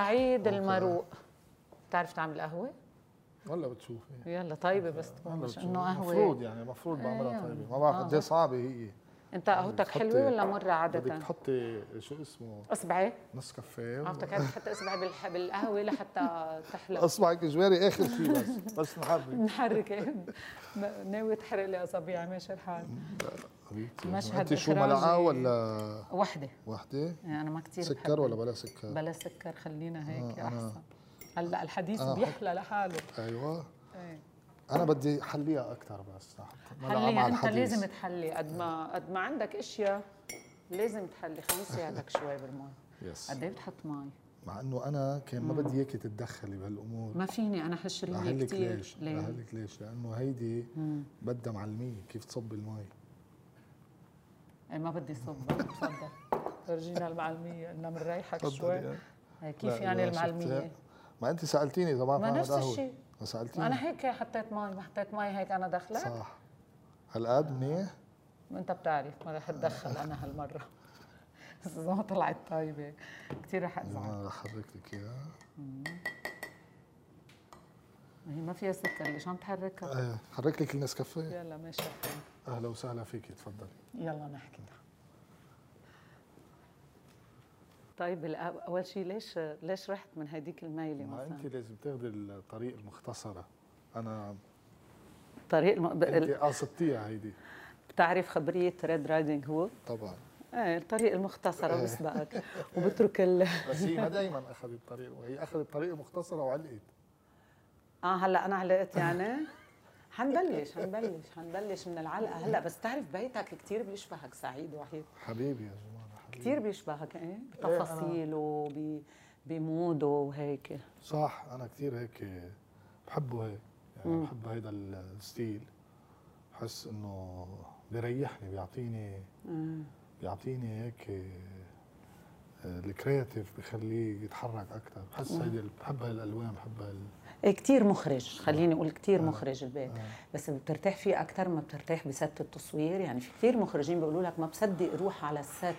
سعيد المروق. بتعرف تعمل قهوة؟ ولا بتشوفي يلا طيبة بس تكون مش إنه قهوة. المفروض يعني المفروض بعملها أيوة. طيبة. ما بعرف آه. قد إيه صعبة هي. أنت قهوتك بتحطي- حلوة ولا مرة بدك عادة؟ تحطي شو اسمه؟ أصبعي. نسكافيه و- عرفتك عم تحط أصبعي بالقهوة لحتى تحلى. اصبعك جواري آخر شيء بس. بس نحرك. نحرك. ناوي تحرق لي اصابيع ماشي الحال. مشهد أنت شو. ملعقة ولا؟ وحدة. وحدة؟ يعني أنا ما كثير سكر ولا بلا سكر؟ بلا سكر خلينا هيك آه، أنا- أحسن. هلأ الحديث أنا بيحلى لحاله. أيوه. إيه. أنا بدي حليها أكثر بس لحتى ملعقة حلي مع أنت. لازم تحلي قد ما قد ما عندك إشياء لازم تحلي. خلينا نساعدك شوي بالمي. يس. قد إيه بتحط مي؟ مع إنه أنا كان ما بدي إياكي تتدخلي بهالأمور. ما فيني أنا حشر لي لهلك كثير ليش؟ ليه؟ ليش؟ لأنه هيدي بدها معلمية كيف تصب المي. ما بدي صب تفضل فرجينا المعلمية قلنا بنريحك. شوي هي كيف يعني؟ المعلمية؟ ما أنت سألتيني اذا ما نفس. الشيء. ما سألتيني أنا هيك حطيت مي ما حطيت مي هيك أنا دخلت صح هالقد منيح أنت بتعرف ما رح أتدخل أنا هالمرة بس إذا ما طلعت طيبة كثير رح أزعل أنا رح احرك لك إياها ما هي ما فيها سكر ليش عم تحركها؟ إيه حرك لك النسكافيه يلا ماشي. أهلا وسهلا فيكي تفضلي يلا نحكي. طيب أول شيء ليش ليش رحت من هديك الميلة ما مثلا؟ أنت لازم تاخذي الطريق المختصرة. أنا طريق الم... أنت قاصدتيها هيدي. بتعرف خبرية Red Riding Hood؟ طبعا. إيه الطريق المختصرة بسبقك وبترك ال... بس هي ما دائما أخذت الطريق وهي أخذت الطريق المختصرة وعلقت. آه هلأ أنا علقت يعني. حنبلش حنبلش حنبلش من العلقة. هلا بس تعرف بيتك كثير بيشبهك سعيد وحيد. حبيبي يا جماعة حبيبي. كثير بيشبهك إيه؟ بتفاصيله ب- ب mood ه وهيك. صح أنا كثير هيك بحبه هيك. يعني بحب هيدا ال style. بحس إنه بيريحني بيعطيني بيعطيني هيك آه، ال creative بخليه يتحرك أكثر بحس هيدي بحب هاي الألوان بحب هاي كثير مخرج خليني أقول كثير مخرج البيت. بس بترتاح فيه أكثر ما بترتاح بست التصوير. يعني في كثير مخرجين بيقولوا لك ما بصدق أروح على الست.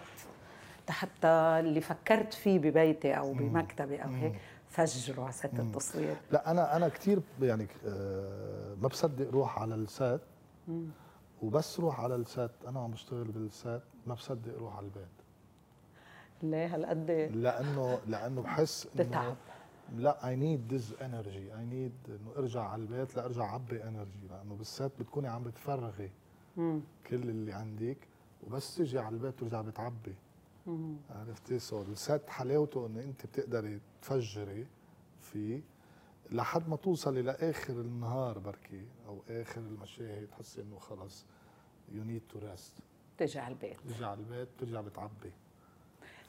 حتى اللي فكرت فيه ببيتي أو بمكتبي أو هيك فجروا على ست التصوير. لا أنا أنا كثير يعني آه، ما بصدق روح على السات وبس روح على السات أنا عم بشتغل بالسات ما بصدق روح على البيت. ليه؟ هالقد لأنه لأنه بحس إنه تتعب. لا I need this energy I need إنه أرجع على البيت لأرجع أعبي energy لأنه بال set بتكوني عم بتفرغي كل اللي عندك وبس تيجي على البيت ترجع بتعبي. عرفتي؟ so ال set حلاوته إنه أنت بتقدري تفجري فيه لحد ما توصلي لآخر النهار بركي أو آخر المشاهد تحسي إنه خلص you need to rest تجي على البيت. ترجع على البيت بترجع بتعبي.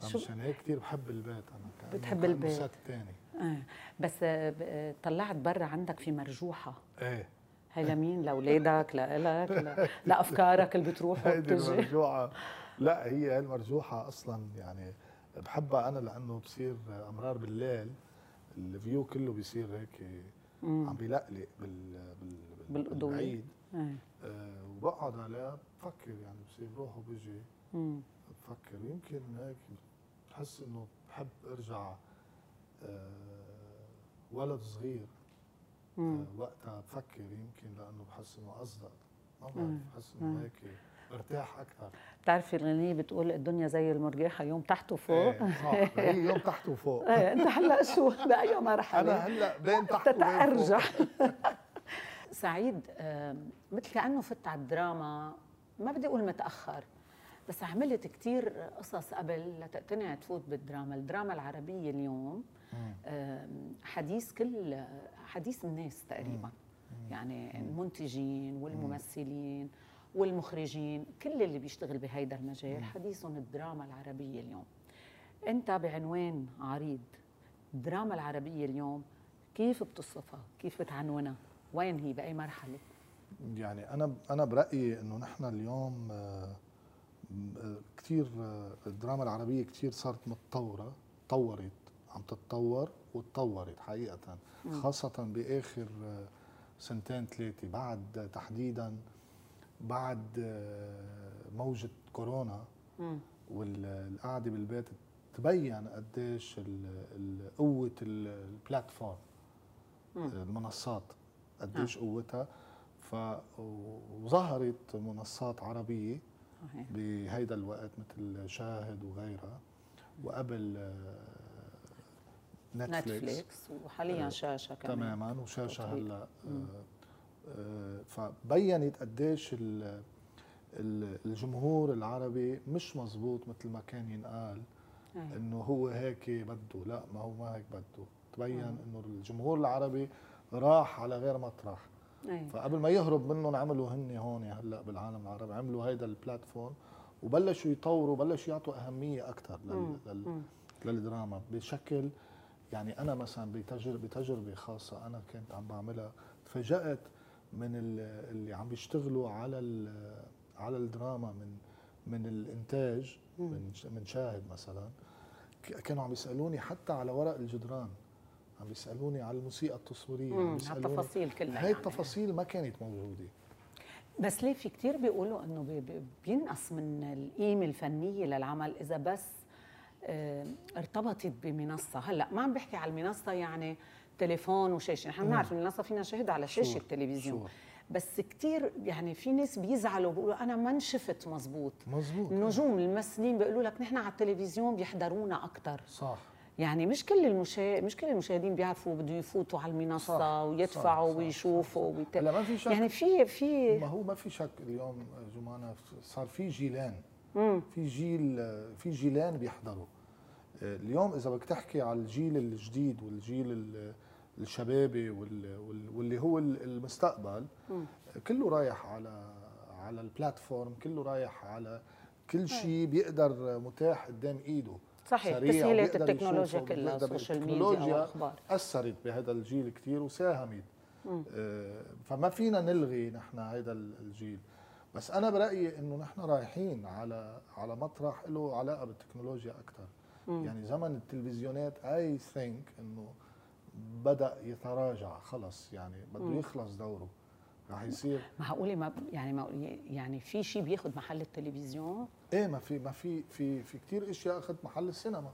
شو- مشان هيك كثير بحب البيت أنا بتحب البيت. سات تاني. آه. بس آه، آه، طلعت برا عندك في مرجوحة إيه هي لمين لأولادك لإلك لأفكارك اللي بتروح هيدي المرجوحة لا هي المرجوحة أصلا يعني بحبها أنا لأنه بصير أمرار بالليل الفيو كله بيصير هيك عم بيلقلق بال بال. بالبعيد آه. آه وبقعد عليها بفكر يعني بصير بروح وبيجي مم. بفكر يمكن هيك بحس إنه بحب أرجع ولد صغير. آه وقتها بفكر يمكن لأنه بحس إنه أصدق. ما بعرف بحس إنه هيك برتاح أكثر بتعرفي الغنية بتقول الدنيا زي المرجحة يوم تحت وفوق إيه هي يوم تحت وفوق إيه أنت هلأ شو؟ بأي مرحلة أنا هلأ بين تحت تتأرجح. سعيد مثل كأنه فت على الدراما ما بدي أقول متأخر. بس عملت كتير قصص قبل لتقتنع تفوت بالدراما. الدراما العربية اليوم حديث كل حديث الناس تقريبا. يعني المنتجين والممثلين والمخرجين كل اللي بيشتغل بهيدا المجال حديثهم الدراما العربية اليوم. انت بعنوان عريض الدراما العربية اليوم كيف بتصفها كيف بتعنونها؟ وين هي؟ بأي مرحلة؟ يعني أنا أنا برأيي إنه نحن اليوم كثير الدراما العربية كثير صارت متطورة تطورت عم تتطور وتطورت حقيقة خاصة بآخر آه، سنتين ثلاثة بعد تحديدا بعد آه، موجة كورونا والقعدة بالبيت تبين قديش قوة ال- البلاتفورم المنصات قديش قوتها. ف وظهرت منصات عربية. بهيدا الوقت مثل شاهد وغيرها. وقبل آه، نتفليكس نتفليكس. وحاليا آه، شاشة كمان. تماما وشاشة. هلأ آه، فبينت قديش ال- ال- الجمهور العربي مش مزبوط مثل ما كان ينقال. إنه هو هيك بده. لا ما هو ما هيك بده. تبين إنه الجمهور العربي راح على غير مطرح. أي. فقبل ما يهرب منهم عملوا هن هون هلأ بالعالم العربي عملوا هيدا البلاتفورم وبلشوا يطوروا بلشوا يعطوا أهمية أكثر لل... لل... للدراما بشكل يعني أنا مثلا بتجربه بتجربة خاصة أنا كنت عم بعملها تفاجأت من ال- اللي عم بيشتغلوا على ال- على الدراما من من الإنتاج من من شاهد مثلا كانوا عم يسألوني حتى على ورق الجدران. عم بيسالوني على الموسيقى التصويرية عم على بيسالوني التفاصيل كلها هاي يعني. التفاصيل ما كانت موجودة. بس ليه في كتير بيقولوا إنه بي- بي- بينقص من القيمة الفنية للعمل إذا بس آه، ارتبطت بمنصة. هلأ ما عم بحكي على المنصة يعني تليفون وشاشة. نحن بنعرف المنصة فينا نشاهدها على شاشة شور، التلفزيون. شور. بس كتير يعني في ناس بيزعلوا بيقولوا أنا ما انشفت مزبوط. مزبوط. النجوم الممثلين بيقولوا لك نحن على التلفزيون بيحضرونا أكثر صح. يعني مش كل المشا... مش كل المشاهدين بيعرفوا بده يفوتوا على المنصة صح، ويدفعوا صح، صح، ويشوفوا ويت... هلا ما في شك. يعني في في ما هو ما في شك اليوم جمانة صار في جيلان. مم. في جيل في جيلان بيحضروا. اليوم إذا بدك تحكي على الجيل الجديد والجيل ال- الشبابي وال- وال- واللي هو ال- المستقبل كله رايح على على ال platform كله رايح على كل شيء بيقدر متاح قدام إيده. صحيح تسهيلات التكنولوجيا كلها ال social media التكنولوجيا والاخبار أثرت بهذا الجيل كثير وساهمت. آه، فما فينا نلغي نحن هذا الجيل. بس أنا برأيي إنه نحن رايحين على على مطرح له علاقة بالتكنولوجيا أكثر يعني زمن التلفزيونات I think إنه بدأ يتراجع خلص. يعني بده يخلص دوره. رح يصير. معقوله ما يعني معقولة يعني في شيء بياخذ محل التلفزيون؟ إيه ما في ما في في في كثير إشياء أخذت محل السينما.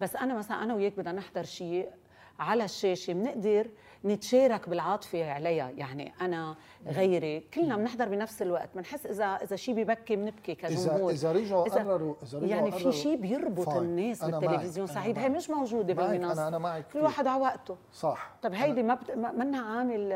بس أنا مثلا أنا وياك بدنا نحضر شيء على الشاشة بنقدر نتشارك بالعاطفة عليها. يعني أنا غيري كلنا بنحضر بنفس الوقت. بنحس إذا إذا شيء ببكي بنبكي إذا كجمهور. إذا رجعوا إذا- قرروا إذا رجعوا يعني في شيء بيربط فاين. الناس بالتلفزيون سعيد هي. مش موجودة. بالمنصة. أنا- أنا معك كل. واحد على وقته. صح. طب هيدي ما بت... منها عامل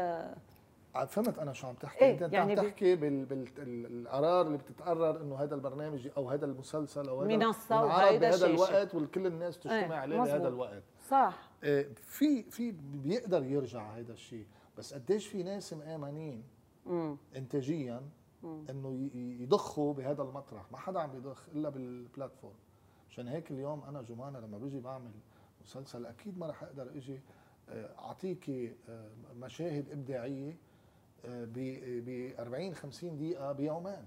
أنا فهمت أنا شو عم تحكي. إيه، انت يعني عم تحكي بالقرار اللي بتتقرر إنه هذا البرنامج أو هذا المسلسل أو هذا ينعرض وهيدا بهذا. الوقت وكل الناس تجتمع إيه، عليه بهذا. الوقت. صح. في في بيقدر يرجع هذا الشيء بس قديش في ناس مآمنين انتاجيا إنه يضخوا بهذا المطرح ما حدا عم بيضخ إلا بالبلاتفورم عشان هيك اليوم أنا جمانة لما بيجي بعمل مسلسل أكيد ما رح أقدر إجي آه، اعطيكي آه، مشاهد إبداعية ب 40 50 دقيقة بيومين.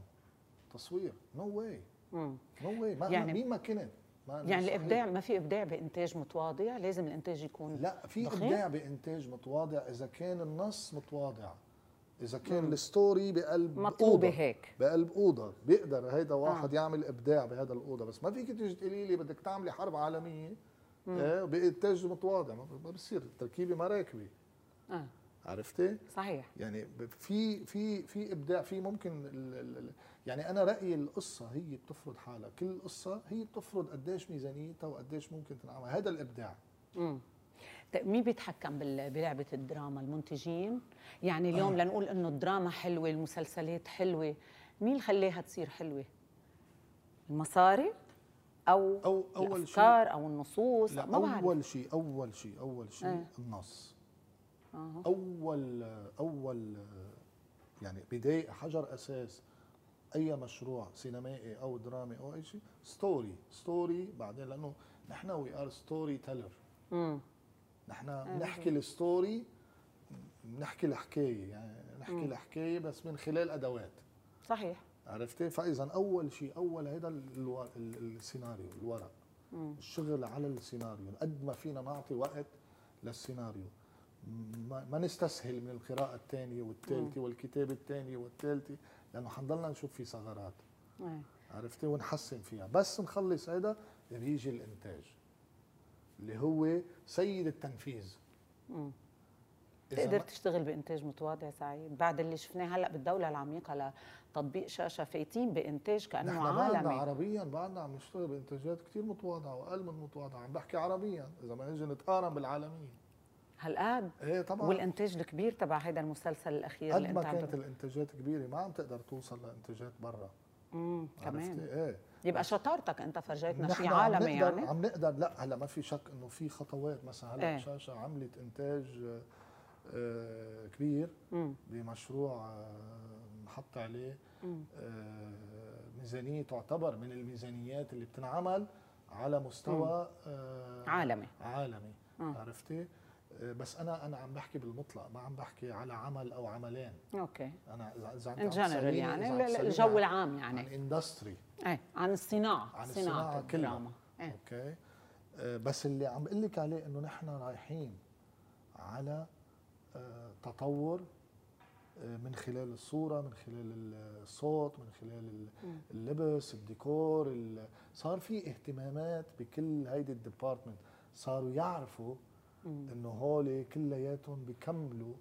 تصوير. no way مم. no way ما يعني- يعني مين ما كنت. ما يعني مستحيل. الإبداع ما في إبداع بإنتاج متواضع لازم الإنتاج يكون لا في؟ إبداع بإنتاج متواضع إذا كان النص متواضع. إذا كان ال story بقلب مطلوبه. هيك. بقلب أوضة. بيقدر هيدا واحد آه. يعمل إبداع بهذا الأوضة. بس ما فيك تيجي تقولي لي بدك تعملي حرب عالمية إيه بإنتاج متواضع. ما بصير التركيبه ما راكبه آه. عرفتي؟ صحيح. يعني في في في إبداع في ممكن ال ال ال يعني أنا رأيي القصة هي بتفرض حالها كل قصة هي بتفرض قديش ميزانيتها وقديش ممكن تنعمل. هذا الإبداع. امم طيب مين بيتحكم بلعبة الدراما؟ المنتجين؟ يعني اليوم لنقول إنه الدراما حلوة المسلسلات حلوة مين اللي خلاها تصير حلوة؟ المصاري؟ أو أو أول شيء- أو النصوص؟ لا ما بعرف. أول شيء أول شيء أول شيء إيه. النص. آه. أول أول يعني بداية حجر أساس أي مشروع سينمائي أو درامي أو أي شيء story story بعدين لأنه نحن we are story teller نحن بنحكي ال story بنحكي الحكاية يعني نحكي الحكاية بس من خلال أدوات. صحيح. عرفتي؟ فإذا أول شيء أول هذا السيناريو الورق الشغل على السيناريو قد ما فينا نعطي وقت للسيناريو. ما, نستسهل من القراءة الثانية والثالثة والكتابة الثانية والثالثة لأنه حنضلنا نشوف في ثغرات. عرفتي؟ ونحسن فيها. بس نخلص هيدا بيجي الإنتاج اللي هو سيد التنفيذ. مم. تقدر تشتغل بإنتاج متواضع سعيد. بعد اللي شفناه هلأ بالدولة العميقة لتطبيق شاشة فايتين بإنتاج كأنه نحن عالمي. بعدنا عربيا بعدنا عم نشتغل بإنتاجات كثير متواضعة وأقل من متواضعة. عم بحكي عربيا إذا ما نجي نتقارن بالعالمية. هالقد إيه طبعا. والإنتاج الكبير تبع هذا المسلسل الأخير قد اللي ما كانت. الإنتاجات كبيرة ما عم تقدر توصل لإنتاجات برا. امم كمان. إيه. يبقى شطارتك أنت فرجيتنا شيء عالمي يعني. عم نقدر لا هلأ ما في شك إنه في خطوات. مثلا هلأ إيه. شاشة عملت إنتاج آه، كبير بمشروع آه، محط عليه. آه، ميزانية تعتبر من الميزانيات اللي بتنعمل على مستوى آه، عالمي. عالمي. عرفتي؟ بس أنا أنا عم بحكي بالمطلق ما عم بحكي على عمل أو عملين. okay. أنا إذا إذا عم تسأليني- جنرال يعني الجو عن- العام عن يعني industry إيه عن الصناعة عن صناعة الصناعة كلها. إيه. okay. آه، بس اللي عم بقول لك عليه إنه نحن رايحين على آه، تطور آه، من خلال الصورة من خلال الصوت من خلال. اللبس الديكور ال- صار في اهتمامات بكل هيدي ال department. صاروا يعرفوا. انه هول كلياتهم بيكملوا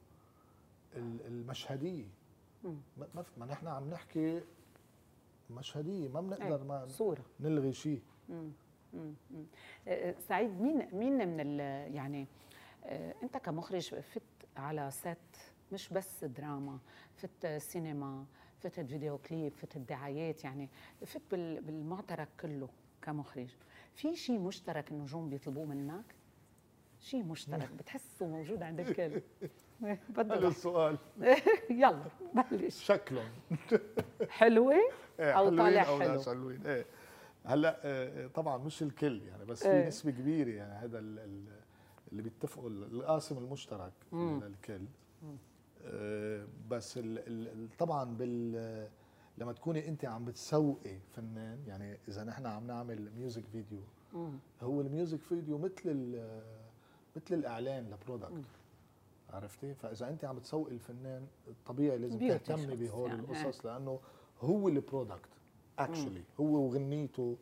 ال- المشهدية. ما ما نحن عم نحكي مشهدية ما بنقدر ما صورة. نلغي شيء. مم. آه، سعيد مين مين من ال يعني آه، أنت كمخرج فت على ست مش بس دراما فت سينما فتت فيديو كليب فتت دعايات يعني فت بال- بالمعترك كله كمخرج. في شيء مشترك النجوم بيطلبوه منك؟ شيء مشترك بتحسه موجود عند الكل. هذا بدل السؤال. يلا بلش. شكلهم حلوة إيه أو حلوين طالع أو حلو. ناس حلوين. إيه. هلأ آه، طبعا مش الكل يعني بس إيه. في نسبة كبيرة يعني هذا ال- ال- اللي بيتفقوا ال- القاسم المشترك. للكل بس ال ال طبعا بال لما تكوني انت عم بتسوقي فنان يعني إذا نحن عم نعمل music video. هو ال music video مثل مثل الإعلان ل product عرفتي؟ فإذا أنت عم تسوقي الفنان طبيعي لازم تهتمي بهول يعني. القصص لأنه هو ال product actually هو وغنيته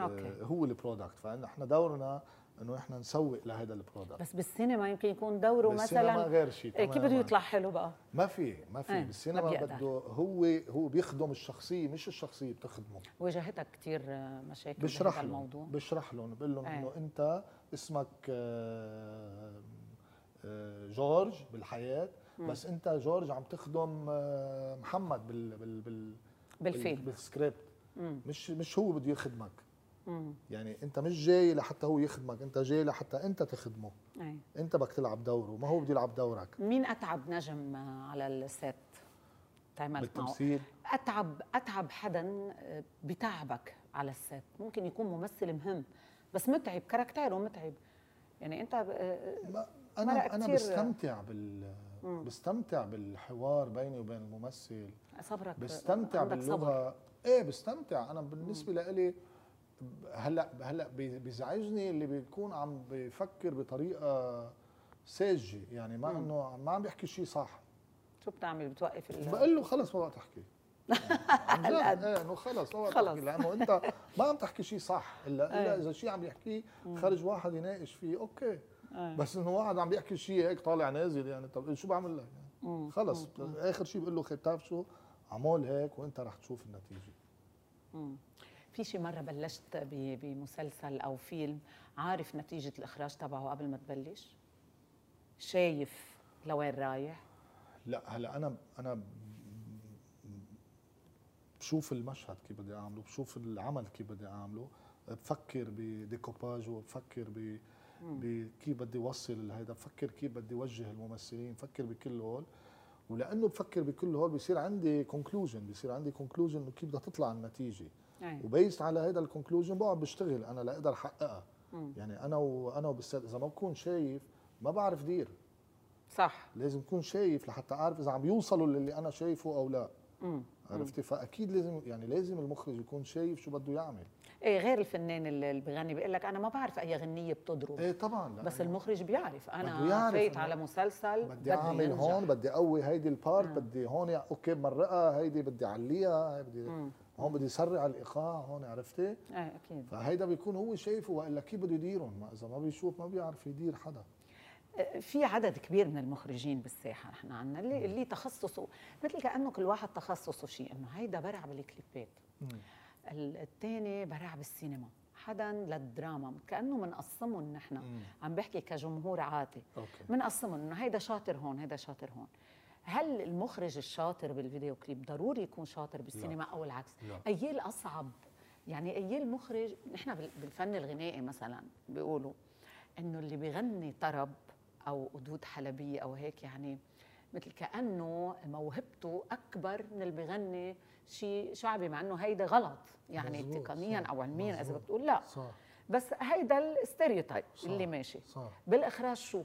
okay. آه، هو ال product فنحن دورنا إنه نحن نسوق لهذا ال product بس بالسينما يمكن يكون دوره بالسينما مثلا غير شيء إيه، كيف بده. يطلع حلو بقى؟ ما في ما في. إيه، بالسينما. بده هو هو بيخدم الشخصية مش الشخصية بتخدمه. واجهتك كثير مشاكل بشرح لهم الموضوع. بشرح لهم بقول لهم إيه. إنه أنت اسمك آه، آه، جورج بالحياة بس انت جورج عم تخدم آه، محمد بال بال بال بالفيلم بالسكريبت. مش مش هو بده يخدمك. يعني انت مش جاي لحتى هو يخدمك انت جاي لحتى انت تخدمه. أي. انت بدك تلعب دوره ما هو بده يلعب دورك. مين أتعب نجم على الست؟ تعملت معه بالتمثيل. أتعب أتعب حدا بتعبك على الست. ممكن يكون ممثل مهم بس متعب كاركتيره متعب يعني أنت ما مرق أنا أنا. بستمتع بال مم. بستمتع بالحوار بيني وبين الممثل صبرك بستمتع عندك صبر. باللغة إيه بستمتع أنا بالنسبة لإلي هلأ هلأ بي- بيزعجني اللي بيكون عم بيفكر بطريقة ساذجة يعني ما مم. إنه ما عم بيحكي شيء صح شو بتعمل بتوقف بقول له خلص ما بقى تحكي عن جد هالقد. إيه إنه خلص ما بقى. تحكي لأنه أنت ما عم تحكي شيء صح الا إلا. إذا شيء عم يحكيه خرج واحد يناقش فيه أوكي آه. بس إنه واحد عم بيحكي شيء هيك طالع نازل يعني طب شو بعمل لك يعني. خلص. آخر شيء بقول له بتعرف شو عمول هيك وأنت رح تشوف النتيجة مم. في شي مرة بلشت بمسلسل أو فيلم عارف نتيجة الإخراج تبعه قبل ما تبلش؟ شايف لوين رايح؟ لا هلا أنا أنا بشوف المشهد كيف بدي أعمله بشوف العمل كيف بدي أعمله بفكر بديكوباج وبفكر ب بكيف بدي اوصل هيدا بفكر كيف بدي اوجه الممثلين بفكر بكل هول ولأنه بفكر بكل هول بصير عندي conclusion بصير عندي conclusion إنه كيف بدها تطلع النتيجة أي. و based على هذا ال conclusion بقعد بشتغل أنا لاقدر أحققها. يعني أنا وأنا وبالسد إذا ما بكون شايف ما بعرف دير صح لازم اكون شايف لحتى أعرف إذا عم يوصلوا للي أنا شايفه أو لا. عرفتي؟ فأكيد لازم يعني لازم المخرج يكون شايف شو بده يعمل. إيه غير الفنان اللي بغني بيقول لك أنا ما بعرف أي غنية بتضرب. إيه طبعا لا بس أنا المخرج بيعرف. أنا فايت على مسلسل بدي بده أعمل ينجح. هون بدي أقوي هيدي ال part آه. بدي هون okay بمرقها هيدي بدي أعليها هي بدي مم. هون بدي يسرع الإيقاع هون عرفتي؟ إيه أكيد. فهيدا بيكون هو شايفه وإلا كيف بده يديرهم؟ إذا ما بيشوف ما بيعرف يدير حدا. في عدد كبير من المخرجين بالساحة نحن عندنا اللي اللي تخصصه مثل كأنه كل واحد تخصصه شيء إنه هيدا برع بالكليبات. الثاني برع بالسينما حدا للدراما كأنه منقسمهم نحن. عم بحكي كجمهور عادي. منقسمهم إنه هيدا شاطر هون هيدا شاطر هون. هل المخرج الشاطر بالفيديو كليب ضروري يكون شاطر بالسينما لا. أو العكس؟ لا. اي الاصعب يعني اي المخرج نحن بالفن الغنائي مثلا بيقولوا إنه اللي بيغني طرب أو قدود حلبية أو هيك يعني مثل كأنه موهبته أكبر من اللي بيغني شيء شعبي مع إنه هيدا غلط يعني تقنيا أو علميا إذا بتقول لا. صح. بس هيدا ال stereotype اللي ماشي. صح. بالإخراج شو؟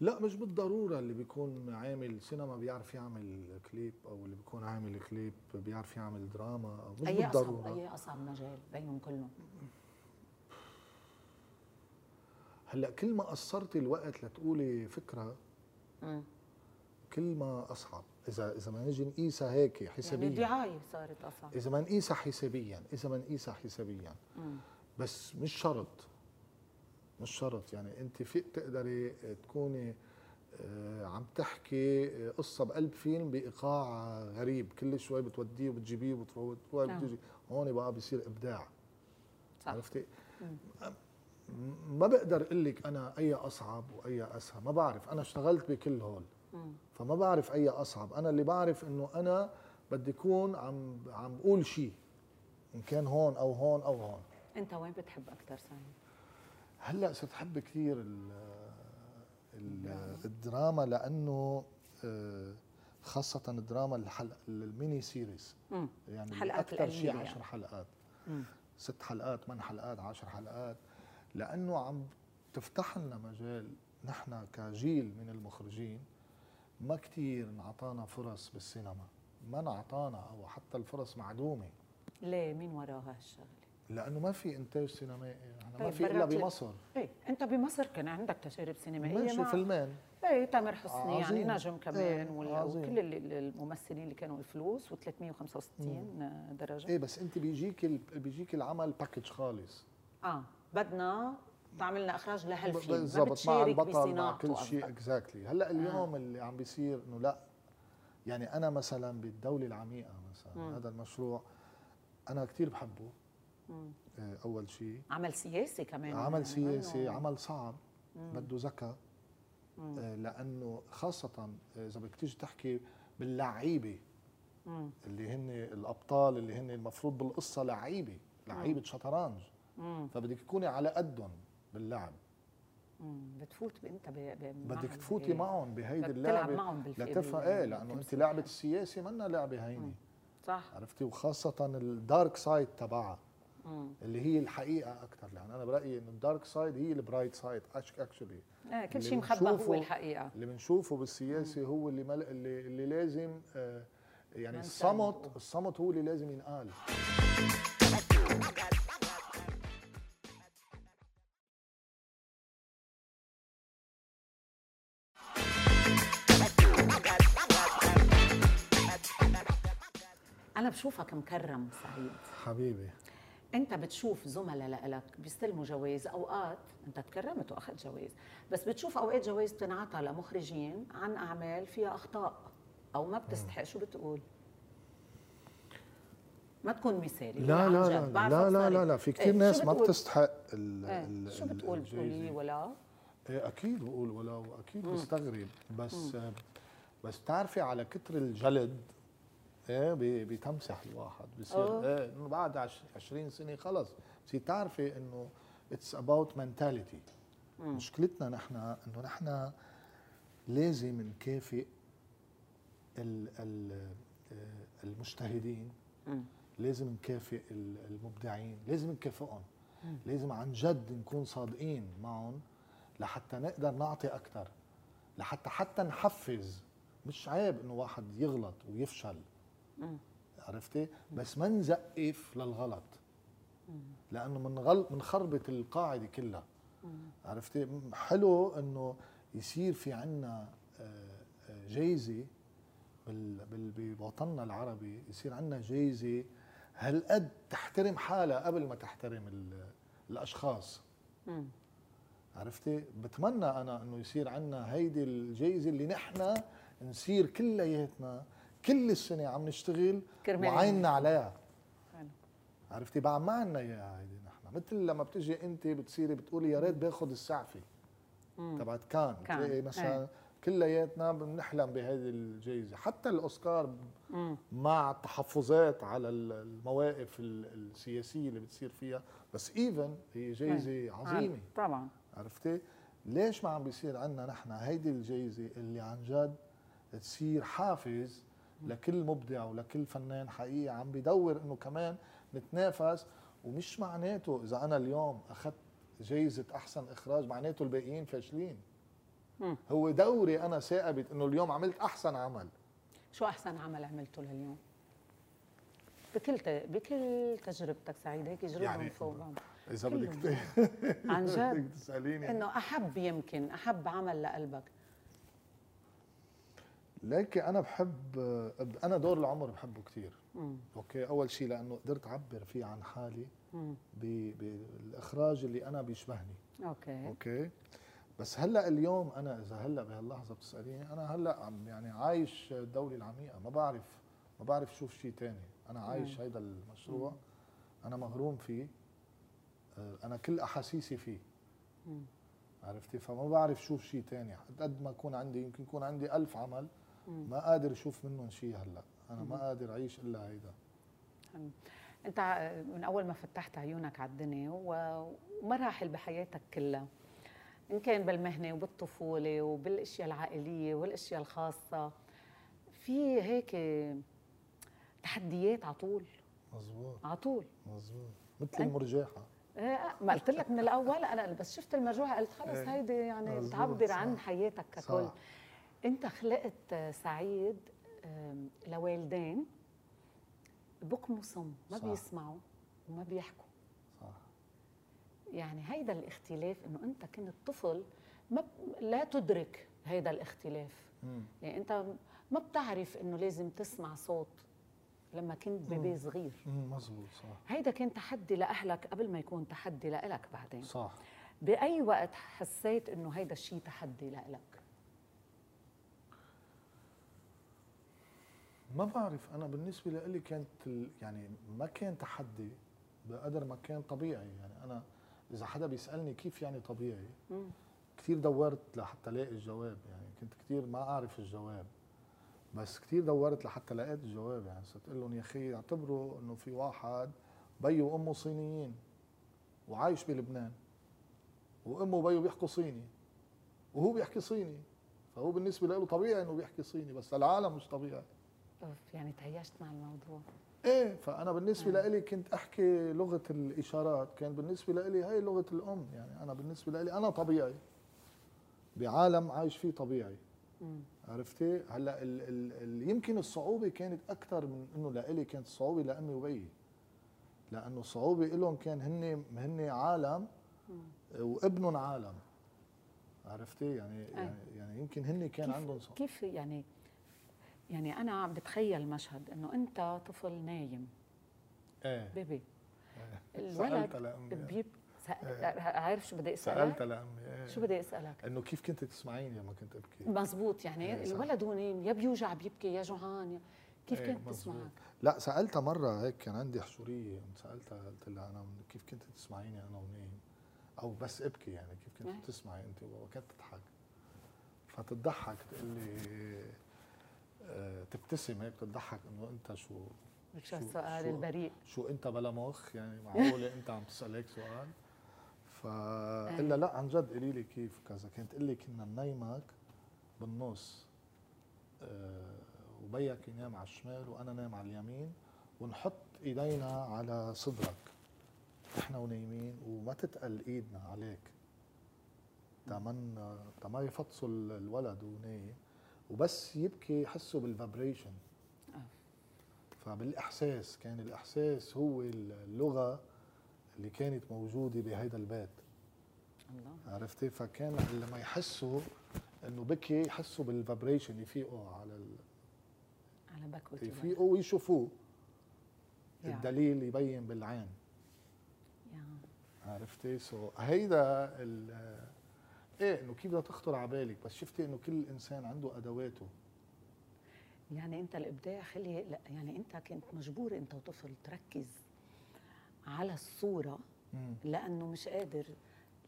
لا مش بالضرورة اللي بيكون عامل سينما بيعرف يعمل كليب أو اللي بيكون عامل كليب بيعرف يعمل دراما أو مش أي بالضرورة. أصعب أي أصعب مجال بينهم كلهم. هلأ كل ما قصرتي الوقت لتقولي فكرة م. كل ما أصعب إذا إذا ما نجي نقيسها هيك حسابيا يعني الدعاية صارت أصعب إذا ما نقيسها حسابيا إذا ما نقيسها حسابيا م. بس مش شرط مش شرط يعني أنت فيك تقدري تكوني آه، عم تحكي قصة بقلب فيلم بإيقاع غريب كل شوي بتوديه وبتجيبيه وبتروحي نعم. بتجي هون بقى بصير إبداع صح. عرفتي؟ ما بقدر أقول لك أنا أي أصعب وأي أسهل ما بعرف. أنا اشتغلت بكل هول. فما بعرف أي أصعب. أنا اللي بعرف إنه أنا بدي أكون عم عم بقول شيء إن كان هون أو هون أو هون. أنت وين بتحب أكثر سعيد هلأ صرت أحب كثير الدراما لأنه آه، خاصة الدراما الحلقة ال mini series. يعني أكثر شيء 10 يعني. حلقات. مم. ست حلقات ثمان حلقات عشر حلقات. لأنه عم تفتح لنا مجال نحن كجيل من المخرجين ما كثير انعطانا فرص بالسينما. ما انعطانا أو حتى الفرص معدومة. ليه؟ مين وراها هالشغلة؟ لأنه ما في إنتاج سينمائي. يعني طيب ما في إلا بمصر. إيه أنت بمصر كان عندك تجارب سينمائية ماشي فيلمين. إيه تامر حسني يعني نجم كمان إيه وكل الممثلين اللي كانوا الفلوس و365 درجة. إيه بس أنت بيجيك بيجيك العمل package خالص. آه. بدنا تعملنا إخراج لهالفيلم بالضبط مع البطل مع كل شيء اكزاكتلي هلأ اليوم آه. اللي عم بيصير إنه لأ يعني أنا مثلا بالدولة العميقة مثلا مم. هذا المشروع أنا كثير بحبه. آه، أول شيء. عمل سياسي كمان عمل يعني سياسي عمل صعب بده ذكاء. آه، لأنه خاصة إذا بدك تيجي تحكي باللعيبة اللي هن الأبطال اللي هن المفروض بالقصة لعيبة لعيبة شطرنج. فبدك تكوني على قدهم باللعب. بتفوت انت بدك تفوتي معهم بهيدي اللعبة. معهم لتفهم إيه؟ لأنه أنت لعبة السياسة منا لعبة هينة. صح. عرفتي؟ وخاصة ال dark side تبعها. اللي هي الحقيقة أكثر لأن أنا برأيي إنه ال dark side هي ال bright side actually آه كل شيء مخبى هو الحقيقة. اللي بنشوفه بالسياسة هو اللي مل... اللي, اللي لازم آه يعني الصمت الصمت هو اللي لازم ينقال. بشوفك مكرم سعيد. حبيبي. انت بتشوف زملاء لك بيستلموا جوائز أوقات انت تكرمت وأخذت جوائز بس بتشوف أوقات جوائز بتنعطى لمخرجين عن أعمال فيها أخطاء أو ما بتستحق شو بتقول ما تكون مثالي لا لا لا لا لا لا لا في كثير إيه ناس ما بتستحق ال إيه ال شو بتقول؟ بتقولي ولا؟ إيه أكيد بقول ولا وأكيد بستغرب. بس مم. بس بتعرفي على كتر الجلد إيه بتمسح الواحد بصير إيه إنه بعد 20 سنة خلص بصير تعرفي إنه it's about mentality مشكلتنا نحن إنه نحن لازم نكافئ ال ال آه، المجتهدين. لازم نكافئ المبدعين. لازم نكافئهم. لازم عن جد نكون صادقين معهم لحتى نقدر نعطي أكثر لحتى حتى نحفز. مش عيب إنه واحد يغلط ويفشل. عرفتي؟ بس ما نزقف للغلط. لأنه من غل منخربط القاعدة كلها. عرفتي؟ حلو إنه يصير في عنا آه، آه، جايزة بوطننا العربي يصير عندنا جايزة هالقد تحترم حالها قبل ما تحترم ال- الأشخاص. مم. عرفتي؟ بتمنى أنا إنه يصير عندنا هيدي الجائزه اللي نحن نصير كلياتنا كل السنة عم نشتغل وعيننا عليها. حلو. عرفتي ما عندنا اياها هيدي نحن. مثل لما بتجي انت بتصيري بتقولي يا ريت باخذ السعفة. تبعت كان. كان. تلاقي مثلا إيه. كلياتنا بنحلم بهذه الجائزه حتى الأوسكار مم. مع التحفظات على ال- المواقف ال- السياسية اللي بتصير فيها. بس ايفن هي جائزه عظيمة. طبعا. عرفتي؟ ليش ما عم بيصير عندنا نحن هيدي الجائزه اللي عن جد تصير حافز لكل مبدع ولكل فنان حقيقي عم بدور إنه كمان نتنافس ومش معناته إذا أنا اليوم أخذت جائزه أحسن إخراج معناته الباقيين فاشلين. هو دوري أنا ثابت إنه اليوم عملت أحسن عمل. شو أحسن عمل عملته لليوم؟ بكل ت... بكل تجربتك سعيد هيك جربهم يعني فوق بعض إذا. بدك عن جد؟ تسأليني. إنه أحب يمكن أحب عمل لقلبك. لكن أنا بحب أنا دور العمر بحبه كثير مم. okay أول شيء لأنه قدرت أعبر فيه عن حالي مم. ب- بالاخراج اللي أنا بيشبهني. okay. okay؟ بس هلأ اليوم أنا إذا هلأ بهاللحظة بتسأليني أنا هلأ عم يعني عايش الدولة العميقة ما بعرف ما بعرف شوف شيء ثاني أنا عايش هيدا المشروع أنا مغروم فيه آه، أنا كل أحاسيسي فيه. مم. عرفتي؟ فما بعرف شوف شيء ثاني قد ما يكون عندي يمكن يكون عندي ألف عمل مم. ما قادر أشوف منهم شيء هلا. أنا ما قادر أعيش إلا هيدا. أنت من أول ما فتحت عيونك على الدنيا ومراحل بحياتك كلها إن كان بالمهنة وبالطفولة وبالأشياء العائلية والأشياء الخاصة في هيك تحديات على طول؟ مزبوط. على طول. مزبوط. مثل المرجاحه إيه، ما قلت لك من الأول أنا بس شفت المرجوحة قلت خلص إيه. هيدي يعني بتعبر. عن حياتك ككل. صح. انت خلقت سعيد لوالدين بكموا صم ما صح. بيسمعوا وما بيحكوا. صح. يعني هيدا الاختلاف إنه أنت كنت طفل ما ب- لا تدرك هيدا الاختلاف. مم. يعني أنت ما بتعرف إنه لازم تسمع صوت لما كنت بيبي صغير. مم، مزبوط صح. هيدا كان تحدي لأهلك قبل ما يكون تحدي لإلك بعدين. صح. بأي وقت حسيت إنه هيدا الشيء تحدي لإلك؟ ما بعرف أنا بالنسبة لي كانت ال- يعني ما كان تحدي بقدر ما كان طبيعي. يعني أنا إذا حدا بيسألني كيف يعني طبيعي. كثير دورت لحتى الاقي الجواب. يعني كنت كثير ما أعرف الجواب بس كثير دورت لحتى لقيت الجواب. يعني صرت أقول لهم يا أخي اعتبروا إنه في واحد بيه وأمه صينيين وعايش بلبنان وأمه وبيه بيحكوا صيني وهو بيحكي صيني فهو بالنسبة له طبيعي إنه بيحكي صيني بس للعالم مش طبيعي. أوف يعني تهيشت مع الموضوع إيه فأنا بالنسبة آه. لي كنت أحكي لغة الإشارات كان بالنسبة لي هي لغة الأم يعني أنا بالنسبة لي أنا طبيعي بعالم عايش فيه طبيعي مم. عرفتي هلأ ال ال ال يمكن الصعوبة كانت أكثر من إنه لإلي كانت الصعوبه لأمي وبيي لأنه الصعوبة لهم كان هن هن عالم. وابنهم عالم عرفتي يعني أي. يعني, يعني يمكن هن كان كيف- عندهم صعوبة. كيف يعني يعني أنا عم بتخيل مشهد إنه أنت طفل نايم. إيه. بيبي. سألت الولد بيب إيه. عارف شو بدي سألت اسالك لامي إيه. شو بدي أسألك؟ إنه كيف كنت تسمعيني لما كنت أبكي؟ مزبوط يعني إيه،. الولد هو نايم يا بيوجع بيبكي يا جوعان يا- كيف إيه، كنت. تسمعك؟ لا سألتها مرة هيك كان عندي حشورية سألتها قلت لها أنا كيف كنت تسمعيني أنا ونايم؟ أو بس أبكي يعني كيف كنت إيه. تسمعي أنت وكانت تضحك؟ فتضحك تقول لي تبتسم هيك بتضحك إنه أنت شو شو السؤال البريء. شو أنت بلا مخ؟ يعني معقولة أنت عم تسأل هيك سؤال؟ فقلنا لا عن جد قولي لي كيف كذا. كانت تقول لي كنا ننيمك بالنص آه، وبيك ينام على الشمال وأنا نام على اليمين ونحط إيدينا على صدرك. إحنا ونايمين وما تتقل إيدنا عليك. تما تما يفطسوا ال- الولد ونايم. وبس يبكي يحسوا بال vibration آه. فبالإحساس كان الإحساس هو اللغة اللي كانت موجودة بهيدا البيت. الله. عرفتي؟ فكان لما يحسوا إنه بكي يحسوا بال vibration يفيقوا على ال... على بكوة يفيقوا ويشوفوه. يعني. الدليل يبين بالعين. يعني. عرفتي؟ سو هيدا ال إيه؟ إنه كيف بدها تخطر على بالك؟ بس شفتي إنه كل إنسان عنده أدواته. يعني أنت الإبداع خلي لا يعني أنت كنت مجبور أنت وطفل تركز على الصورة مم. لأنه مش قادر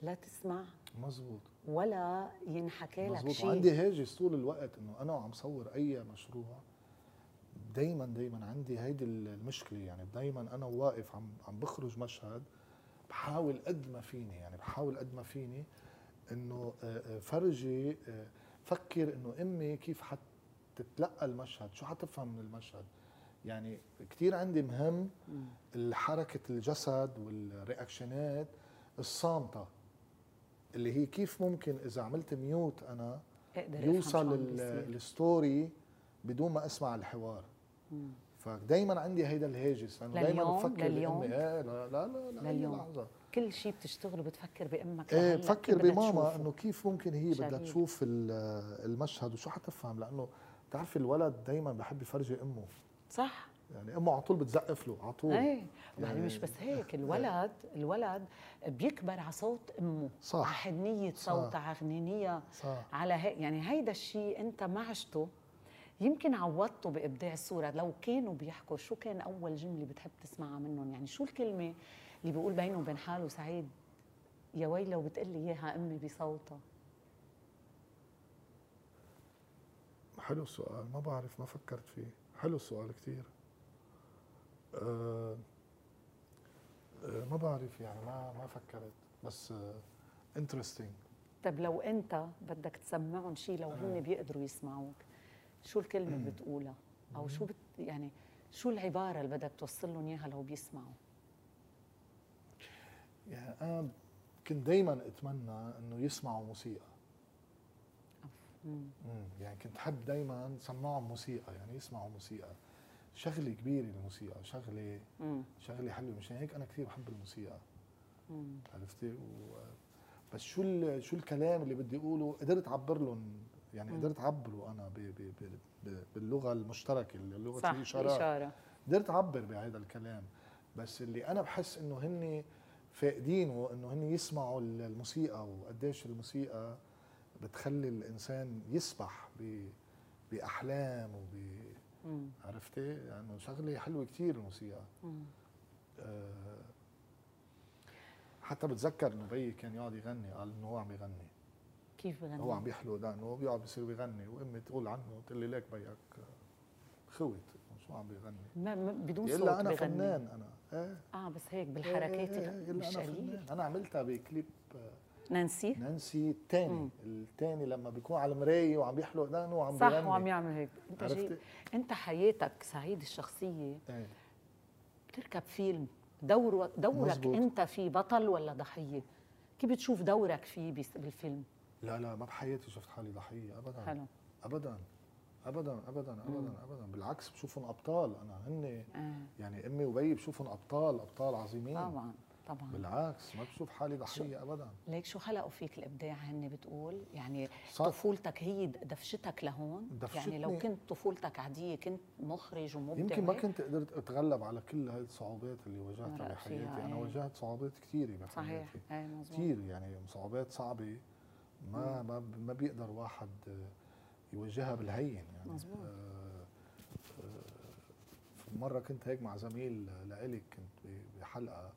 لا تسمع مزبوط. ولا ينحكى لك مزبوط. شيء. وعندي هاجس طول الوقت إنه أنا وعم صور أي مشروع دايما دايما عندي هيدي المشكلة. يعني دايما أنا واقف عم عم بخرج مشهد بحاول قد ما فيني يعني بحاول قد ما فيني إنه آه، آه، فرجي آه، فكر إنه أمي كيف حتتلقى المشهد شو حتفهم من المشهد يعني كثير عندي مهم. حركه الجسد وال reactionات الصامتة اللي هي كيف ممكن إذا عملت mute أنا يوصل. ال story بدون ما أسمع الحوار مم. فدايما عندي هيدا الهاجس لأنه دايما؟ بفكر لليوم؟ بامي إيه لا لا لا, لا لليوم. لحظة كل شيء بتشتغله بتفكر بأمك إيه بفكر بماما؟ إنه كيف ممكن هي بدها. تشوف ال- المشهد وشو حتفهم لأنه بتعرفي الولد دايما بحب يفرجي أمه صح يعني أمه على طول بتزقف له على طول إيه وبعدين يعني- مش بس هيك الولد الولد بيكبر على صوت أمه صح. على حنية. صوتها على غنينيه صح على هي يعني هيدا الشيء أنت ما عشته يمكن عوضته بإبداع الصورة لو كانوا بيحكوا شو كان أول جملة بتحب تسمعها منهم يعني شو الكلمة اللي بيقول بينه وبين حاله سعيد يا ويلة وبتقول لي إياها أمي بصوتها. حلو السؤال ما بعرف ما فكرت فيه. حلو السؤال كثير أه أه ما بعرف يعني ما ما فكرت. بس انترستينج طب لو أنت بدك تسمعهم شيء لو آه. بيقدروا يسمعوك شو الكلمة بتقولها؟ أو شو بت يعني شو العبارة اللي بدك توصل لهم إياها لو بيسمعوا؟ يعني أنا كنت دائما أتمنى إنه يسمعوا موسيقى مم. مم. يعني كنت حب دائما سمعهم موسيقى يعني يسمعوا موسيقى شغلة كبيرة الموسيقى شغلة. شغلة حلوة مشان هيك أنا كثير بحب الموسيقى مم. عرفتي و... بس شو ال... شو الكلام اللي بدي أقوله قدرت أعبر لهم يعني مم. قدرت أعبره أنا ب... ب... ب... ب... باللغة المشتركة اللي لغه الإشارة قدرت أعبر بهذا الكلام بس اللي أنا بحس إنه هن فاقدينه انه هن يسمعوا الموسيقى وقديش الموسيقى بتخلي الإنسان يسبح ب... بأحلام وب. عرفتي؟ يعني شغلة حلوة كثير الموسيقى. أه حتى بتذكر إنه بيي كان يقعد يغني قال إنه هو عم يغني. كيف بغني؟ هو عم بيحلو لأنه بيقعد بيصير بيغني. وأمي تقول عنه تقول لي ليك بيك خوت شو عم بيغني؟ ما بدون صوت أنا. فنان أنا. إيه آه بس هيك بالحركات إيه، إيه، مش الا أنا قليل. فنان أنا عملتها بكليب آه، نانسي؟ نانسي الثاني. الثاني لما بيكون على المراية وعم بيحلق دقنه وعم صح بيغني. وعم يعمل هيك. انت جاي؟ انت حياتك سعيد الشخصية إيه. بتركب فيلم دور دورك مزبوط. انت فيه بطل ولا ضحية؟ كيف بتشوف دورك فيه بالفيلم؟ لا لا ما بحياتي شفت حالي ضحية ابدا. حلو. ابدا. ابدا ابدا ابدا مم. ابدا بالعكس بشوفهم أبطال أنا هن آه. يعني أمي وبيي بشوفهم أبطال أبطال عظيمين طبعا طبعا بالعكس ما بشوف حالي ضحية ابدا ليك شو خلقوا فيك الإبداع هن بتقول يعني صح. طفولتك هي دفشتك لهون يعني لو. كنت طفولتك عادية كنت مخرج ومبدع يمكن ما؟ كنت قدرت أتغلب على كل هاي الصعوبات اللي واجهتها بحياتي أنا إيه. واجهت صعوبات كثيره بحياتي صحيح إيه مزبوط كثير يعني صعوبات صعبة ما ما ما بيقدر واحد يواجهها بالهين يعني مزبوط. آه، آه، مرة كنت هيك مع زميل لإلي كنت ب- بحلقة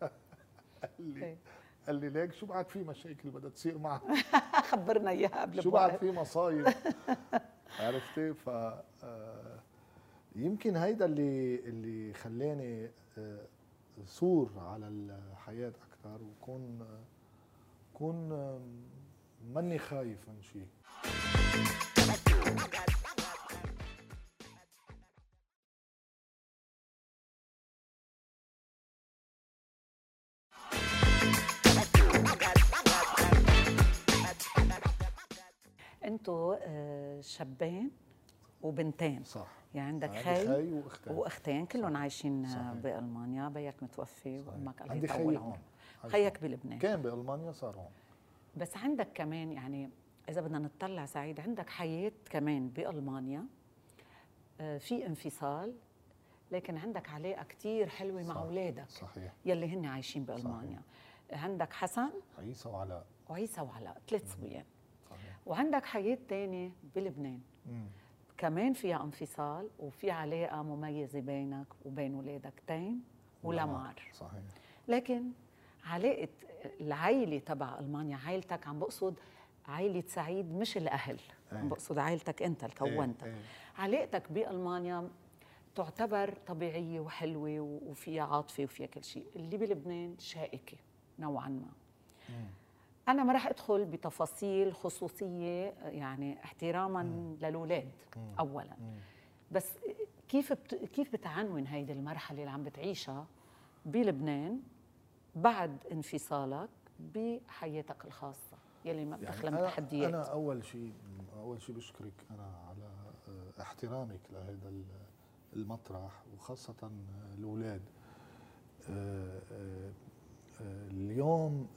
قال لي إيه. قال لي ليك شو بعد في مشاكل بدها تصير معك خبرنا إياها قبل شو بعد. في مصايب عرفتي ف آه، يمكن هيدا اللي اللي خلاني صور على الحياة أكثر وكون كون ماني خايف من شيء أنتوا آه، شابين وبنتين. صح. يعني عندك خي خي وأختين. وأختين كلهم عايشين صحيح. بألمانيا. بيك متوفي. وامك الله يطول عمرك خيك بلبنان. كان بألمانيا صار هون. بس عندك كمان يعني إذا بدنا نطلع سعيد عندك حياة كمان بألمانيا آه، في انفصال لكن عندك علاقة كتير حلوة مع صح. أولادك صحيح. يلي هن عايشين بألمانيا. عندك حسن؟ عيسى وعلاء. وعيسى وعلاء ثلاث صبيان صحيح. وعندك حياة تانية بلبنان. مم. كمان فيها انفصال وفي علاقة مميزة بينك وبين أولادك تيم ولمار. صحيح. لكن علاقة العائله تبع ألمانيا عائلتك عم بقصد عائلة سعيد مش الأهل عم إيه. بقصد عائلتك أنت اللي كونتها إيه، إيه. علاقتك بألمانيا تعتبر طبيعية وحلوة وفيها عاطفة وفيها كل شيء اللي بلبنان شائكة نوعا ما مم. أنا ما راح أدخل بتفاصيل خصوصية يعني احتراما للأولاد مم. اولا مم. بس كيف بت... كيف بتعنون هيدي المرحلة اللي عم بتعيشها بلبنان بعد انفصالك بحياتك الخاصة يلي ما بتخلى من أنا, تحديات. أنا أول شيء أول شيء بشكرك أنا على آه، احترامك لهذا ال- المطرح وخاصة آه، الأولاد. آه، اليوم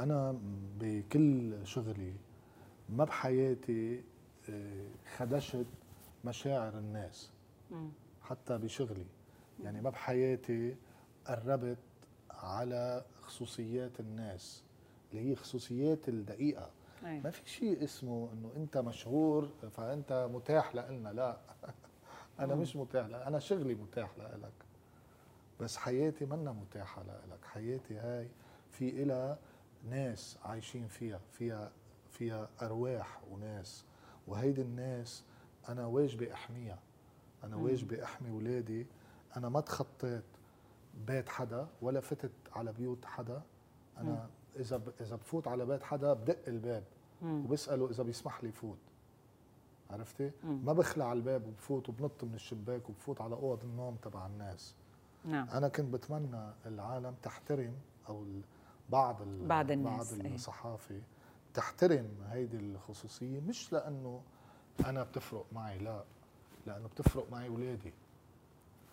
أنا بكل شغلي ما بحياتي خدشت مشاعر الناس. حتى بشغلي. يعني ما بحياتي قربت على خصوصيات الناس اللي هي خصوصيات الدقيقة. أي. ما في شيء اسمه إنه أنت مشهور فأنت متاح لنا لا. أنا مم. مش متاح لك أنا شغلي متاح لك بس حياتي منا متاحة لك حياتي هاي في إلها ناس عايشين فيها فيها فيها أرواح وناس. وهيدي الناس أنا واجبي أحميها. أنا مم. واجبي أحمي ولادي. أنا ما تخطيت. بيت حدا ولا فتت على بيوت حدا أنا إذا ب- إذا بفوت على بيت حدا بدق الباب مم. وبسأله إذا بيسمح لي فوت عرفتي؟ مم. ما بخلع الباب وبفوت وبنط من الشباك وبفوت على أوض النوم تبع الناس نعم أنا كنت بتمنى العالم تحترم أو بعض ال- بعض الناس، بعض إيه. الصحافة تحترم هيدي الخصوصية مش لأنه أنا بتفرق معي لا لأنه بتفرق معي اولادي.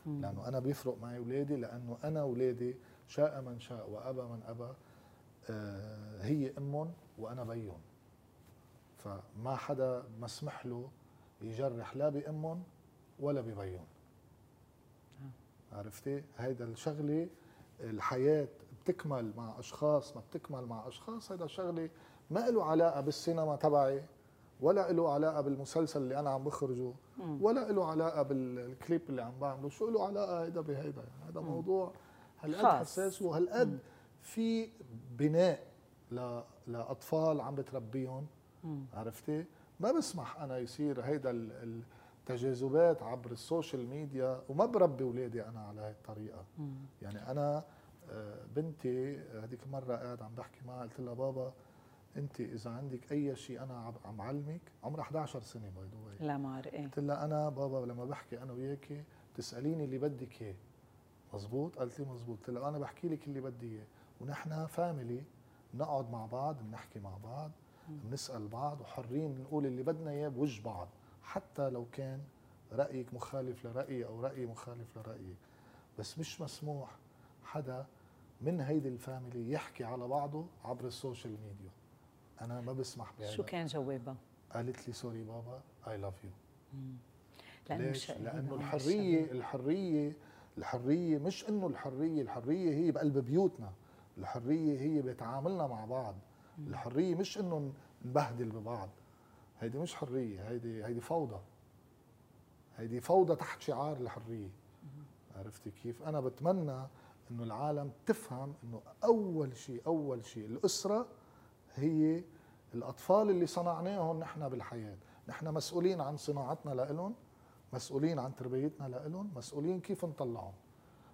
لأنه أنا بيفرق معي أولادي لأنه أنا أولادي شاء من شاء وأبى من أبى آه، هي أمهم وأنا بيهم. فما حدا مسمح له يجرح لا بأمهم ولا ببيهم. عرفتي؟ هيدا الشغلة الحياة بتكمل مع أشخاص ما بتكمل مع أشخاص هيدا شغله ما له علاقة بالسينما تبعي ولا له علاقة بالمسلسل اللي أنا عم بخرجه. ولا له علاقة بالكليب اللي عم بعمله شو له علاقة هيدا بهيدا يعني هذا. موضوع هالقد. حساس وهالقد في بناء ل... لأطفال عم بتربيهم. عرفتي ما بسمح أنا يصير هيدا ال- التجاذبات عبر السوشيال ميديا وما بربي أولادي أنا على هاي الطريقة. يعني أنا آه، بنتي هذيك مرة قاعد عم بحكي معها قلت لها بابا انت إذا عندك أي شيء أنا عم- علمك عمرها 11 سنة باي ذا لا مار إيه. قلت لها أنا بابا لما بحكي أنا وياكي بتسأليني اللي بدك إياه. مزبوط قالت لي مزبوط قلت لها أنا بحكي لك اللي بدي إياه. ونحن family بنقعد مع بعض بنحكي مع بعض بنسأل بعض وحرين نقول اللي بدنا إياه بوجه بعض. حتى لو كان رأيك مخالف لرأيي أو رأيي مخالف لرايك بس مش مسموح حدا من هيدي ال family يحكي على بعضه عبر ال social media. أنا ما بسمح بهذا. شو كان جوابها؟ قالت لي sorry بابا I love you مم. ليش؟ لأنه هنا الحرية. الحرية الحرية مش إنه الحرية الحرية هي بقلب بيوتنا. الحرية هي بتعاملنا مع بعض. الحرية مش إنه نبهدل ببعض. هيدي مش حرية هيدي هيدي فوضى. هيدي فوضى تحت شعار الحرية. عرفتي كيف؟ أنا بتمنى إنه العالم تفهم إنه أول شيء أول شيء الأسرة هي الأطفال اللي صنعناهم نحن بالحياة. نحن مسؤولين عن صناعتنا لإلهم مسؤولين عن تربيتنا لإلهم مسؤولين كيف نطلعهم.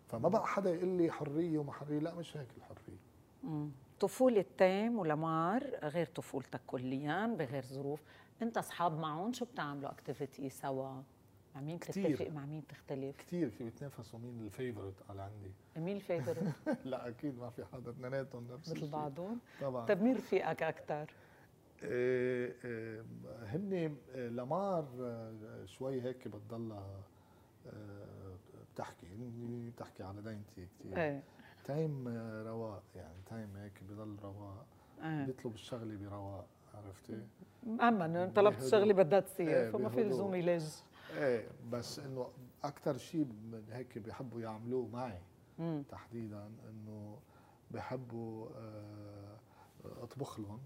فما بقى حدا يقول لي حرية وما حرية لا مش هيك الحرية. مم. طفولة تيم ولمار غير طفولتك كليا بغير ظروف. أنت أصحاب معهم شو بتعملوا؟ activity سوا؟ مع مين كتير. بتتفق مع مين بتختلف كثير في بيتنافسوا مين ال favorite على عندي مين ال favorite لا أكيد ما في حدا. اثنيناتهم نفس مثل. بعضهم؟ طبعا. طيب مين رفيقك أكثر إيه، إيه، هن آه، لمار آه، شوي هيك بتضلها آه، بتحكي. هن بتحكي على دينتي كثير إيه. تيم آه، رواق يعني تيم هيك بضل رواق إيه. بيطلب الشغلة برواق عرفتي؟ أما طلبت بهدوء. شغلة بدها إيه، تصير فما في. لزوم يلج. إيه بس إنه أكثر شيء من هيك بيحبوا يعملوه معي مم. تحديدا إنه بحبوا آه، أطبخ لهم.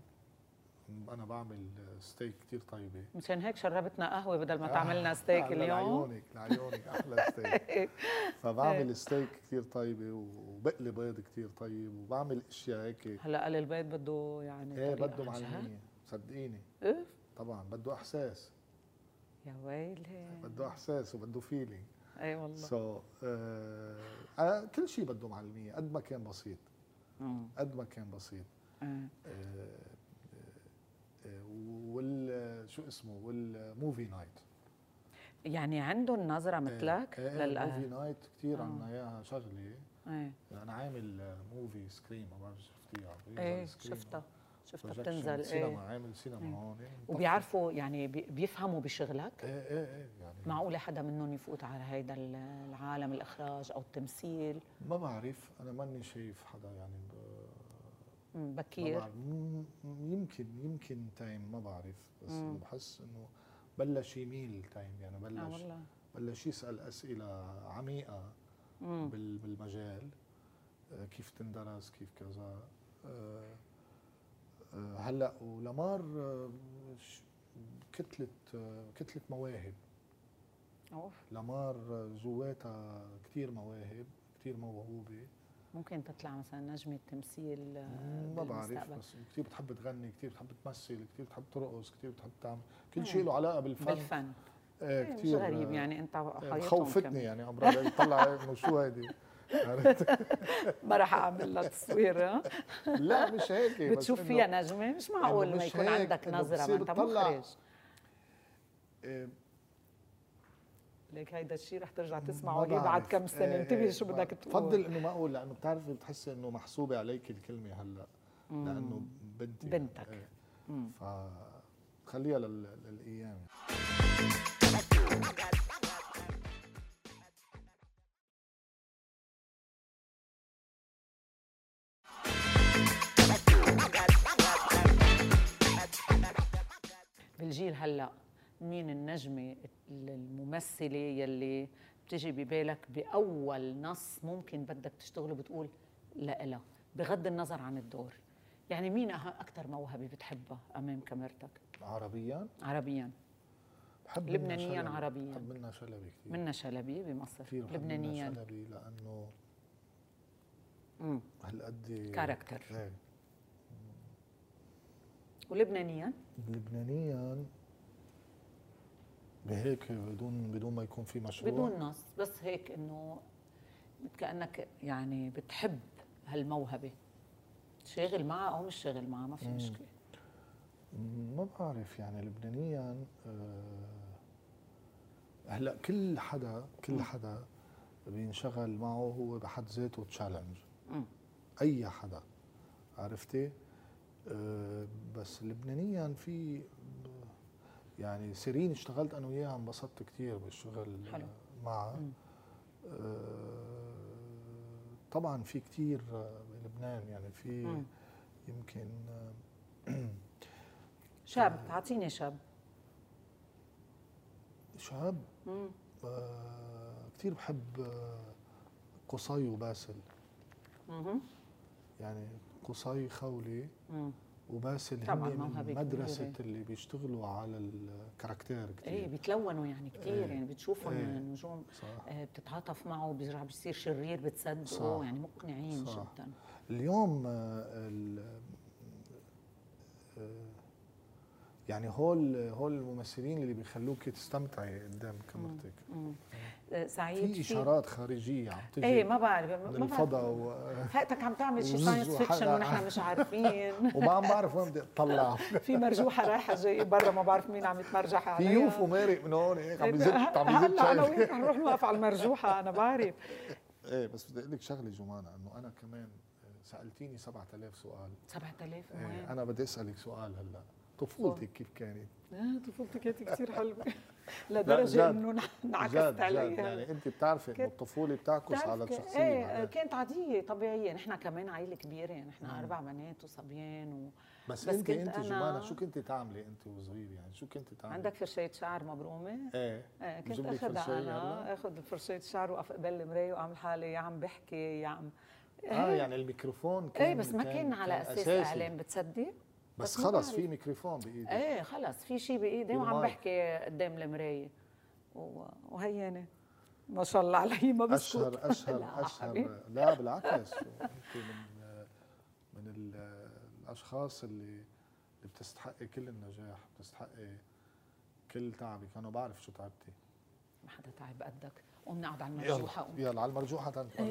أنا بعمل ستيك كثير طيبة. مشان هيك شربتنا قهوة بدل ما تعملنا ستيك آه، اليوم. لعيونك لعيونك أحلى ستيك فبعمل ستيك كثير طيبة وبقلي بيض كثير طيب وبعمل أشياء هيك. هلأ قال البيض بده يعني إيه بده. معلميه صدقيني. إيه؟ طبعا بده إحساس. يا ويلي. بده إحساس وبده feeling أي والله. سو آه كل شيء بده معلمية قد ما كان بسيط. قد ما كان بسيط. آه. آه، آه، وال شو اسمه وال movie night يعني عندهم نظرة مثلك لل night كثير آه. عندنا اياها شغلة. إيه. أنا عامل movie scream ما بعرف شفتيها إيه شفتها. شفتها بتنزل سينما إيه. عامل سينما إيه. هون وبيعرفوا يعني بي- بيفهموا بشغلك؟ إيه إيه إيه يعني معقولة حدا منهم يفوت على هيدا ال- العالم الإخراج أو التمثيل؟ ما بعرف أنا ماني شايف حدا يعني بكير. يمكن يمكن تيم ما بعرف بس مم. بحس إنه بلش يميل تيم يعني آه بلش والله. بلش يسأل أسئلة عميقة مم. بال- بالمجال. آه، كيف تندرس؟ كيف كذا؟ آه، آه، هلأ ولمار ش- كتله كتله مواهب أوف لمار آه، جواتها كثير مواهب كثير موهوبة ممكن تطلع مثلا نجمة تمثيل آه، ما بعرف. بس كثير بتحب تغني كثير بتحب تمثل كثير بتحب ترقص كثير بتحب تعمل كل. شيء له علاقة بالفن بالفن إيه، مش كثير غريب يعني أنت حياتهم خوفتني. يعني امرار طلع إنه شو هيدي؟ ما راح أعمل لها تصوير ها؟ لا مش هيك بتشوف فيها نجمة مش معقول ما يكون عندك نظرة ما تطلع- مخرج آه، ليك هيدا الشيء رح ترجع تسمعه بعد بعرف. كم سنة إيه، انتبه إيه، شو بدك تقول بفضل إنه ما أقول لأنه بتعرفي بتحسي إنه محسوبة عليك الكلمة هلأ. لأنه بنتي بنتك. إيه. مم. فخليها لل- للأيام بالجيل هلا مين النجمة الممثلة يلي بتجي ببالك بأول نص ممكن بدك تشتغله بتقول لإلها بغض النظر عن الدور يعني مين أكثر موهبة بتحبها أمام كاميرتك عربيا عربيا بحب لبنانياً. عربياً. بحب منى شلبي كثير منا شلبي بمصر كثير لبنانيا شلبي لأنه مم. هالقد كاركتر. إيه ولبنانيا. لبنانيا. بهيك بدون بدون ما يكون في مشروع. بدون نص بس هيك إنه كأنك يعني بتحب هالموهبة. شاغل معها أو مش شاغل معها ما في. مشكلة. ما بعرف يعني لبنانيا آه، هلأ كل حدا كل حدا بينشغل معه هو بحد ذاته تشالنج. أي حدا عرفتي؟ بس لبنانيا في يعني سيرين اشتغلت أنا وياها انبسطت كثير بالشغل حلو. معها. آه، طبعا في كثير بلبنان يعني في مم. يمكن آه، شاب أعطيني شاب شاب. آه، كثير بحب آه، قصي وباسل. يعني قصي خولي مم. وباسل طبعاً من مدرسة كبيرة. اللي بيشتغلوا على الكاركتير كثير إيه بيتلونوا يعني كثير إيه. يعني بتشوفهم إيه. النجوم آه، بتتعاطف معه بيرجع بيصير شرير بتصدقه. يعني مقنعين صح. جدا اليوم آه، آه، يعني هول هول الممثلين اللي بيخلوك تستمتعي قدام كاميرتك. آه، سعيد في إشارات خارجية عم تجي إيه ما بعرف من الفضاء و... هيئتك عم تعمل شي وزز ساينس. فيكشن ونحن مش عارفين. وما عم بعرف وين بدي أطلع. في مرجوحة رايحة جاية برا ما بعرف مين عم يتمرجح في عليها. يوفو ومارق من هون هيك عم يزت عم يزت هلا أنا. وياك رح نروح نوقف على المرجوحة أنا بعرف. إيه بس بدي أقول لك شغلة جمانة إنه أنا كمان سألتيني 7000 سؤال. 7000 إيه وين؟ أنا بدي أسألك سؤال هلأ. طفولتك كيف كانت؟ آه طفولتي كانت كثير حلوة لدرجه. إنه انع- انعكست عليها يعني أنت بتعرفي إنه الطفولة بتعكس على ك- الشخصية إيه. كانت عادية طبيعية نحن كمان عائلة كبيرة نحن مم. أربع بنات وصبيان و... بس, بس انت أنت جمانة شو كنت تعملي أنت وصغير يعني شو كنت تعملي؟ عندك فرشاة شعر مبرومة إيه إيه كنت أخذها أنا؟ أخذ فرشاة شعر واقف قبل المراية وأعمل حالي يا عم بحكي يا عم آه يعني الميكروفون كان إيه بس ما كان على أساس. إعلام بتصدق بس بس خلص. في ميكروفون بايدك إيه خلص في شيء بإيدي وعم. بحكي قدام المراية. و- وهيانه ما شاء الله علي ما بسكت. أشهر أشهر لا، أشهر. لا بالعكس. انت من من ال- الأشخاص اللي اللي بتستحقي كل النجاح بتستحقي كل تعبك أنا بعرف شو تعبتي. ما حدا تعب قدك. قوم نقعد على يلا المرجوحة قوم. يلا على المرجوحة تنرجع